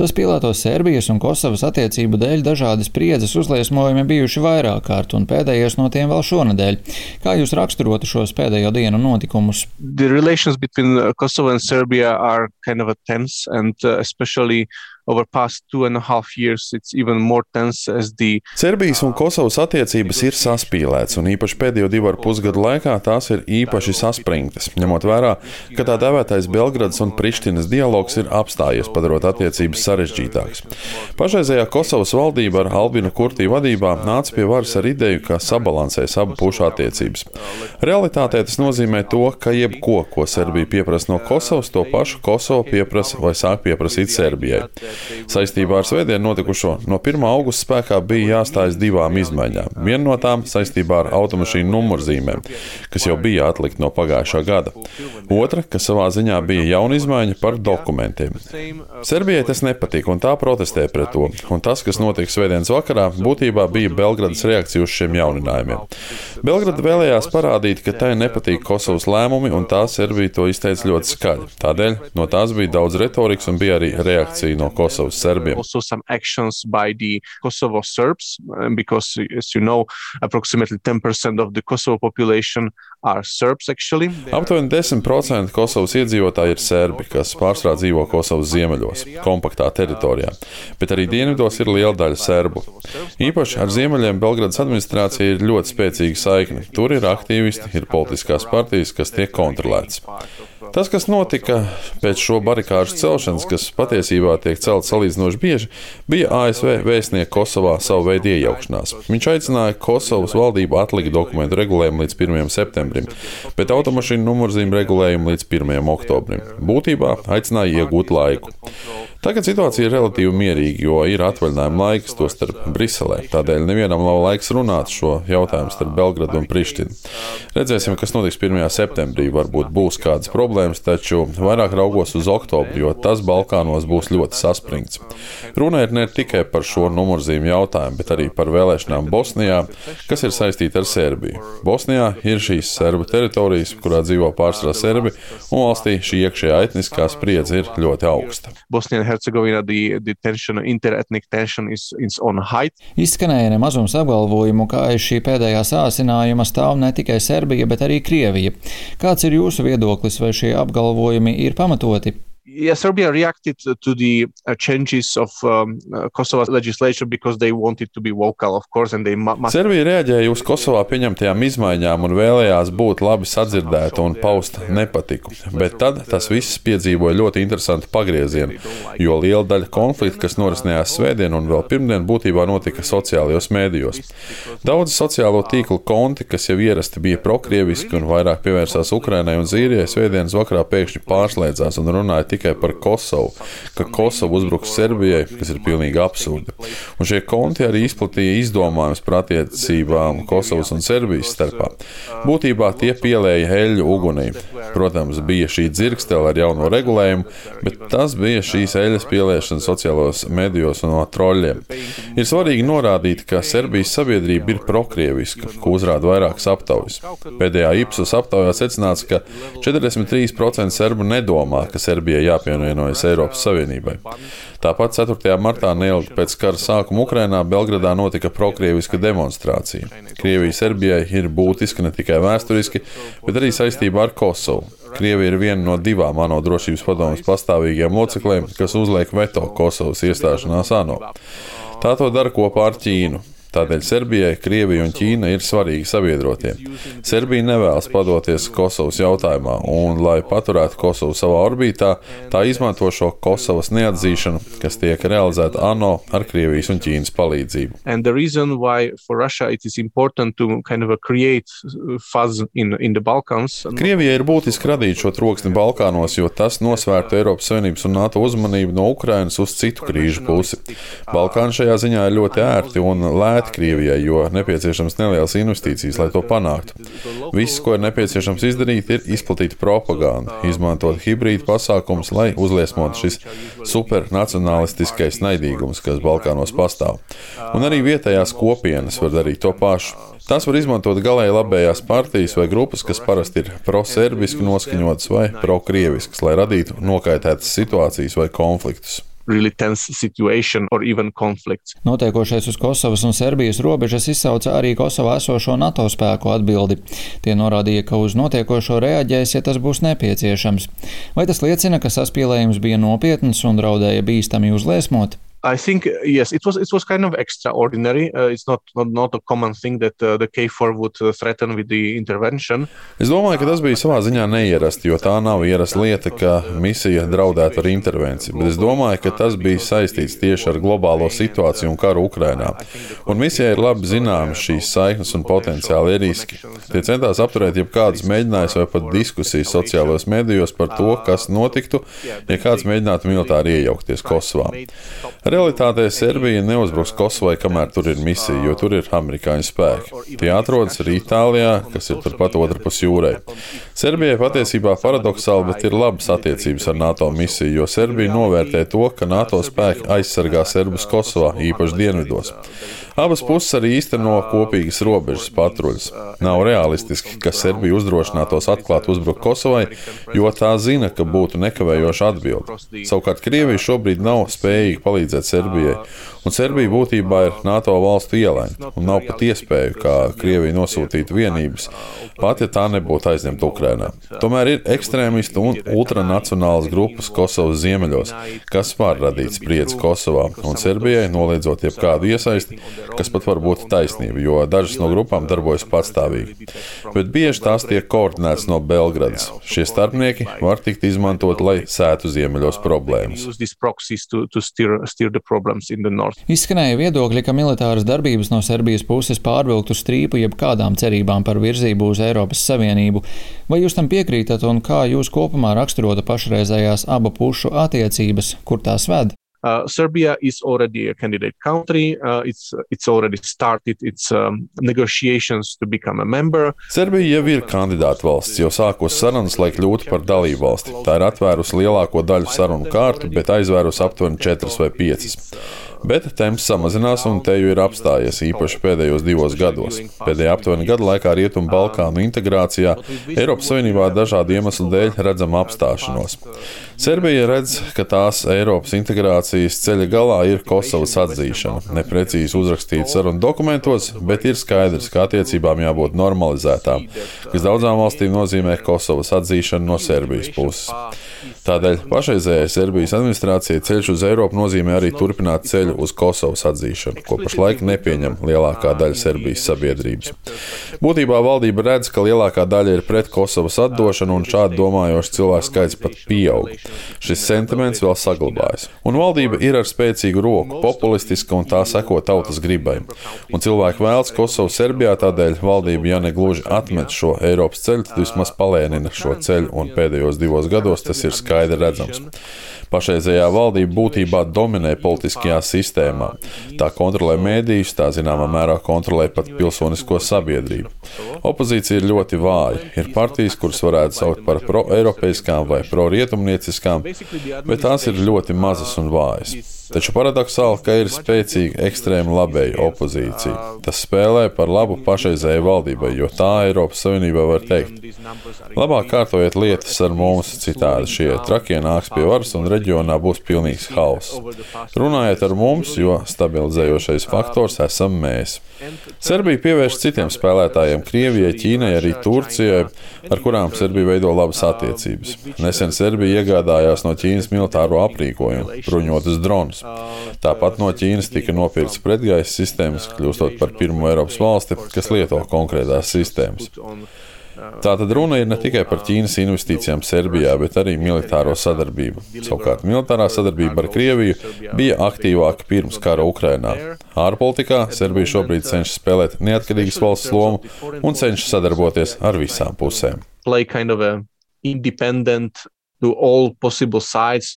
Saspīlēto Serbijas un Kosovas attiecību dēļ dažādi spriedzes uzliesmojumi bijuši vairāk kārt, un pēdējais no tiem vēl šonadēļ. Kā jūs raksturotu šos pēdējo dienu notikumus? Kosovo and Serbia are kind of tense and uh, especially over past two and a half years it's even more tense as the Serbijas un Kosovas attiecības ir saspīlētas, un īpaši pēdējo divu ar pusgadu laikā tās ir īpaši saspringtas, ņemot vērā, ka tā dēvētais Belgradas un Prištinas dialogs ir apstājies, padarot attiecības sarežģītākas. Pašreizējā Kosovas valdība ar Albinu Kurtī vadībā nāca pie varas ar ideju, ka sabalansēs abu pušu attiecības. Realitātē tas nozīmē to, ka jebko, ko Serbija pieprasa no Kosovas, to pašu Kosovo pieprasa vai sāk pieprasīt Serbijai. Saistībā ar svētdienu notikušo no 1. augusta spēkā bija jāstājas divām izmaiņām. Viena no tām saistībā ar automašīnu numurzīmēm, kas jau bija atlikta no pagājušā gada. Otra, kas savā ziņā bija jauna izmaiņa par dokumentiem. Serbijai tas nepatika, un tā protestē pret to. Un tas, kas notika svētdienas vakarā, būtībā bija Belgradas reakcija uz šiem jauninājumiem. Belgrada vēlējās parādīt, ka tai nepatīk Kosovas lēmumi, un tā Serbija to izteica ļoti skaļi. Tādēļ no tās bija daudz retorikas un bija arī reakcija no Kosovas serbiem. Actions by the Kosovo Serbs, because as you know, approximately 10% of the Kosovo population are Serbs actually. Aptuveni 10% Kosovas iedzīvotāji ir serbi, kas pārsvarā dzīvo Kosovas ziemeļos, kompaktā teritorijā, bet arī dienvidos ir liela daļa serbu. Īpaši ar ziemeļiem Belgradas administrācija ir ļoti spēcīga saikne. Tur ir aktīvisti, ir politiskās partijas, kas tiek kontrolētas. Tas, kas notika pēc šo barikāžu celšanas, kas patiesībā tiek celt salīdzinoši bieži, bija ASV vēstnieka Kosovā savu veidu iejaukšanās. Viņš aicināja Kosovas valdību atlikt dokumentu regulējumu līdz 1. septembrim, bet automašīnu numurzīm regulējumu līdz 1. oktobrim. Būtībā aicināja iegūt laiku. Tagad situācija ir relatīvi mierīga, jo ir atvaļinājuma laiks, to starp Briselē. Tādēļ nevienam nav laiks runāt šo jautājumu starp Belgradu un Prištinu. Redzēsim, kas notiks 1. septembrī. Varbūt būs kādas problēmas, taču vairāk raugos uz oktobri, jo tas Balkānos būs ļoti saspringts. Runa ir ne tikai par šo numurzīmu jautājumu, bet arī par vēlēšanām Bosnijā, kas ir saistīta ar Serbiju. Bosnijā ir šīs serbu teritorijas, kurā dzīvo pārsvarā serbi, un valstī šī iekšējā etniskā spriedze ir ļoti augsta. Bosnija Hercegovina the, the tension, interethnic tension is, is on height. Izskanēja nemazums apgalvojumu, ka aiz šī pēdējā sāsinājuma stāv ne tikai Serbija, bet arī Krievija. Kāds ir jūsu viedoklis, vai šie apgalvojumi ir pamatoti? Yeah, Serbia reacted to the uh, changes of um, uh, Kosova's legislation because they wanted to be vocal, of course, and they must. Serbija reaģēja uz Kosovā pieņemtajām izmaiņām un vēlējās būt labi sadzirdēta un paust nepatiku. Bet tad tas viss piedzīvoja ļoti interesantu pagriezienu, jo liela daļa konflikta, kas norisinājās svētdien un vēl pirmdien, būtībā notika sociālajos mēdījos. Daudzi sociālo tīklu konti, kas jau ierasti bija prokrieviski un vairāk pievērsās Ukrainai un Zīrijai, svētdienas vakarā pēkšņi pārslēdzās un runāja tikai tikai par Kosovu, ka Kosova uzbruks Serbijai, kas ir pilnīgi absurdi. Un šie konti arī izplatīja izdomājumus par attiecībām Kosovas un Serbijas starpā. Būtībā tie pielēja eļļu ugunī. Protams, bija šī dzirkstele ar jauno regulējumu, bet tas bija šīs eļļas pieliešana sociālos medijos un no troļļiem. Ir svarīgi norādīt, ka Serbijas sabiedrība ir prokrieviska, ko uzrāda vairākas aptaujas. Pēdējā Ipsos aptaujā secināts, ka 43% serbu nedomā, ka Serbijai jāpievienojas Eiropas Savienībai. Tāpat 4. martā, neilgi pēc kara sākuma Ukrainā, Belgradā notika prokrieviska demonstrācija. Krievija Serbijai ir būtiska ne tikai vēsturiski, bet arī saistībā ar Kosovu. Krievija ir viena no divām ANO drošības padomus pastāvīgiem locekļiem, kas uzliek veto Kosovas iestāšanās ANO. Tā to dara kopā ar Ķīnu. Tādēļ Serbijai, Krievija un Ķīna ir svarīgi sabiedrotie. Serbija nevēlas padoties Kosovas jautājumā, un, lai paturētu Kosovu savā orbītā, tā izmanto šo Kosovas neatzīšanu, kas tiek realizēta ANO ar Krievijas un Ķīnas palīdzību. Kind of in, in Krievijai ir būtiski radīt šo troksni Balkānos, jo tas nosvērtu Eiropas Savienības un NATO uzmanību no Ukrainas uz citu krīžu pusi. Balkāni šajā ziņā ir ļoti ērti un lēti lēti Krievijai, jo nepieciešams nelielas investīcijas, lai to panāktu. Viss, ko ir nepieciešams izdarīt, ir izplatīt propagandu, izmantot hibrīdu pasākumus, lai uzliesmotu šis supernacionālistiskais naidīgums, kas Balkānos pastāv. Un arī vietējās kopienas var darīt to pašu. Tās var izmantot galēji labējās partijas vai grupas, kas parasti ir pro-serbiski noskaņotas vai pro-krieviskas, lai radītu nokaitētas situācijas vai konfliktus. Really tense situation or even conflicts. Notiekošais uz Kosovas un Serbijas robežas izsauca arī Kosovā esošo NATO spēku atbildi. Tie norādīja, ka uz notiekošo reaģēs, ja tas būs nepieciešams. Vai tas liecina, ka saspīlējums bija nopietns un draudēja bīstami uzliesmot? I think yes, it was it was kind of extraordinary. Uh, it's not, not not a common thing that uh, the KFOR would uh, threaten with the intervention. Es domāju, ka tas bija savā ziņā neierasti, jo tā nav ierasta lieta, ka misija draudētu ar intervenciju. Bet es domāju, ka tas bija saistīts tieši ar globālo situāciju un karu Ukrainā. Un misijai ir labi zināmas šīs saiknes un potenciāli riski. Tie centās apturēt jebkādas mēģinājumus vai pat diskusijas sociālajos medijos par to, kas notiktu, ja kāds mēģinātu militāri iejaukties Kosovā. Realitātē Serbija neuzbruks Kosovai, kamēr tur ir misija, jo tur ir amerikāņu spēki. Tie atrodas arī Itālijā, kas ir turpat otrpus jūrai. Serbijai patiesībā paradoxāli, bet ir labas attiecības ar NATO misiju, jo Serbija novērtē to, ka NATO spēki aizsargā serbus Kosovā, īpaši dienvidos. Abas puses arī īsteno kopīgas robežas patruļas. Nav realistiski, ka Serbija uzdrošinātos atklāt uzbrukt Kosovai, jo tā zina, ka būtu nekavējoša atbilde. Savukārt Krievija šobrīd nav spējīga palīdzēt Serbijai, un Serbija būtībā ir NATO valstu ielaņa, un nav pat iespēju, kā Krievija nosūtīt vienības, pat ja tā nebūtu aizņemta Ukrainā. Tomēr ir ekstrēmisti un ultranacionālas grupas Kosovas ziemeļos, kas var radīt spriedzi Kosovā, un Serbijai noliedzot jebkādu iesaisti, kas pat var būt taisnība, jo dažas no grupām darbojas patstāvīgi. Bet bieži tās tiek koordinētas no Belgradas. Šie starpnieki var tikt izmantot, lai sētu ziemeļos problēmas. Izskanēja viedokļi, ka militāras darbības no Serbijas puses pārvilktu strīpu jebkādām cerībām par virzību uz Eiropas Savienību. Vai jūs tam piekrītat un kā jūs kopumā raksturotu pašreizējās abu pušu attiecības, kur tās ved? Uh, Serbia is already a candidate country. Uh, it's it's already started its um, negotiations to become a member. Serbija jau ir kandidāta valsts, jau sākos sarunas, lai kļūtu par dalību valsti. Tā ir atvērusi lielāko daļu sarunu kārtu, bet aizvērusi aptuveni četras vai piecas bet temps samazinās un te jau ir apstājies īpaši pēdējos divos gados. Pēdējā aptuveni gada laikā Rietumu Balkānu integrācijā Eiropas Savienībā dažādu iemeslu dēļ redzama apstāšanos. Serbija redz, ka tās Eiropas integrācijas ceļa galā ir Kosovas atzīšana. Neprecīzi uzrakstīts sarunu dokumentos, bet ir skaidrs, ka attiecībām jābūt normalizētām, kas daudzām valstīm nozīmē Kosovas atzīšanu no Serbijas puses. Tādēļ pašreizējai Serbijas administrācijai ceļš uz Eiropu nozīmē arī turpināt ceļu ceļu uz Kosovas atzīšanu, ko pašlaik nepieņem lielākā daļa Serbijas sabiedrības. Būtībā valdība redz, ka lielākā daļa ir pret Kosovas atdošanu, un šādi domājoši cilvēku skaits pat pieaug. Šis sentiments vēl saglabājas. Un valdība ir ar spēcīgu roku, populistiska un tā seko tautas gribai. Un cilvēki vēlas Kosovu Serbijā, tādēļ valdība, ja ne gluži atmet šo Eiropas ceļu, tad vismaz palēnina šo ceļu, un pēdējos divos gados tas ir skaidri redzams. Pašreizējā valdība būtībā dominē politiskajā sistēmā. Tā kontrolē mēdījus, tā zināmā mērā kontrolē pat pilsonisko sabiedrību. Opozīcija ir ļoti vāja. Ir partijas, kuras varētu saukt par pro-eiropeiskām vai pro-rietumnieciskām, bet tās ir ļoti mazas un vājas. Taču paradoxāli, ka ir spēcīga ekstrēma labēja opozīcija. Tas spēlē par labu pašreizējai valdībai, jo tā Eiropas Savienībā var teikt, labāk kārtojiet lietas ar mums, citādi šie trakie nāks pie varas un reģionā būs pilnīgs hauss. Runājiet ar mums, jo stabilizējošais faktors esam mēs. Serbija pievērš citiem spēlētājiem - Krievijai, Ķīnai, arī Turcijai, ar kurām Serbija veido labas attiecības. Nesen Serbija iegādājās no Ķīnas militāro aprīkojumu, bruņotas dronus. Tāpat no Ķīnas tika nopirktas pretgaisa sistēmas, kļūstot par pirmo Eiropas valsti, kas lieto konkrētās sistēmas. Tātad runa ir ne tikai par Ķīnas investīcijām Serbijā, bet arī militāro sadarbību. Savukārt militārā sadarbība ar Krieviju bija aktīvāka pirms kara Ukrainā. Ārpolitikā Serbija šobrīd cenšas spēlēt neatkarīgas valsts lomu un cenšas sadarboties ar visām pusēm. Kind of independent to all possible sides